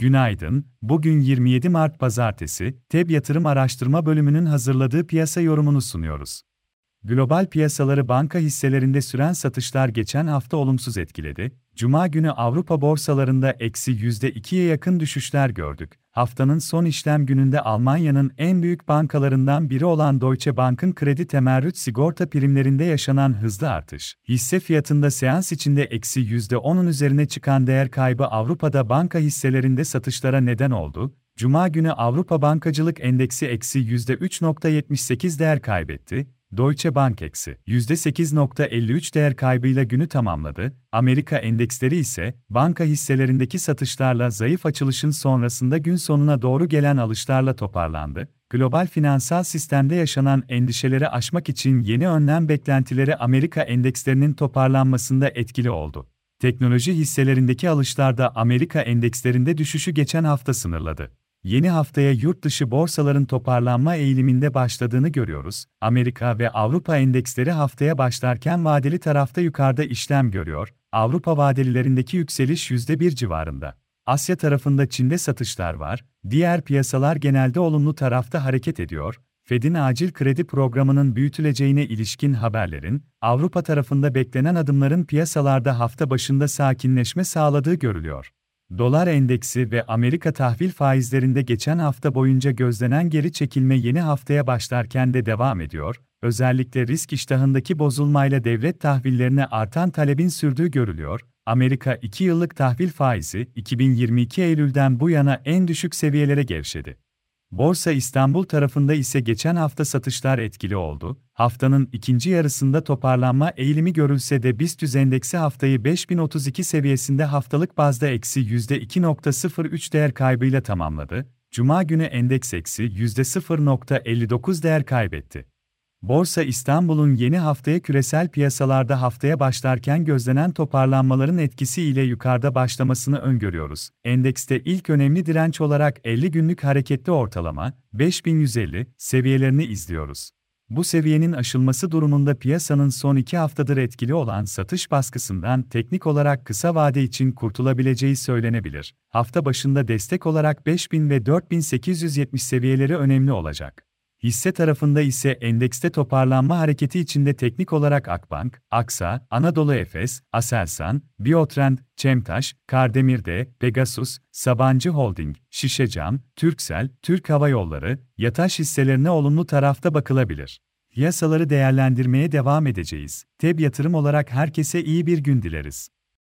Günaydın, bugün 27 Mart Pazartesi, TEB Yatırım Araştırma Bölümünün hazırladığı piyasa yorumunu sunuyoruz. Global piyasaları banka hisselerinde süren satışlar geçen hafta olumsuz etkiledi. Cuma günü Avrupa borsalarında eksi %2'ye yakın düşüşler gördük. Haftanın son işlem gününde Almanya'nın en büyük bankalarından biri olan Deutsche Bank'ın kredi temerrüt sigorta primlerinde yaşanan hızlı artış, hisse fiyatında seans içinde eksi %10'un üzerine çıkan değer kaybı Avrupa'da banka hisselerinde satışlara neden oldu. Cuma günü Avrupa Bankacılık Endeksi eksi %3.78 değer kaybetti, Deutsche Bank eksi %8.53 değer kaybıyla günü tamamladı. Amerika endeksleri ise banka hisselerindeki satışlarla zayıf açılışın sonrasında gün sonuna doğru gelen alışlarla toparlandı. Global finansal sistemde yaşanan endişeleri aşmak için yeni önlem beklentileri Amerika endekslerinin toparlanmasında etkili oldu. Teknoloji hisselerindeki alışlarda Amerika endekslerinde düşüşü geçen hafta sınırladı yeni haftaya yurt dışı borsaların toparlanma eğiliminde başladığını görüyoruz. Amerika ve Avrupa endeksleri haftaya başlarken vadeli tarafta yukarıda işlem görüyor. Avrupa vadelilerindeki yükseliş %1 civarında. Asya tarafında Çin'de satışlar var. Diğer piyasalar genelde olumlu tarafta hareket ediyor. Fed'in acil kredi programının büyütüleceğine ilişkin haberlerin, Avrupa tarafında beklenen adımların piyasalarda hafta başında sakinleşme sağladığı görülüyor. Dolar endeksi ve Amerika tahvil faizlerinde geçen hafta boyunca gözlenen geri çekilme yeni haftaya başlarken de devam ediyor. Özellikle risk iştahındaki bozulmayla devlet tahvillerine artan talebin sürdüğü görülüyor. Amerika 2 yıllık tahvil faizi 2022 Eylül'den bu yana en düşük seviyelere gevşedi. Borsa İstanbul tarafında ise geçen hafta satışlar etkili oldu. Haftanın ikinci yarısında toparlanma eğilimi görülse de BIST endeksi haftayı 5032 seviyesinde haftalık bazda eksi %2.03 değer kaybıyla tamamladı. Cuma günü endeks eksi %0.59 değer kaybetti. Borsa İstanbul'un yeni haftaya küresel piyasalarda haftaya başlarken gözlenen toparlanmaların etkisiyle yukarıda başlamasını öngörüyoruz. Endekste ilk önemli direnç olarak 50 günlük hareketli ortalama 5150 seviyelerini izliyoruz. Bu seviyenin aşılması durumunda piyasanın son iki haftadır etkili olan satış baskısından teknik olarak kısa vade için kurtulabileceği söylenebilir. Hafta başında destek olarak 5000 ve 4870 seviyeleri önemli olacak. Hisse tarafında ise endekste toparlanma hareketi içinde teknik olarak Akbank, Aksa, Anadolu Efes, Aselsan, Biotrend, Çemtaş, Kardemir'de, Pegasus, Sabancı Holding, Şişecam, Türksel, Türk Hava Yolları, Yataş hisselerine olumlu tarafta bakılabilir. Yasaları değerlendirmeye devam edeceğiz. TEB yatırım olarak herkese iyi bir gün dileriz.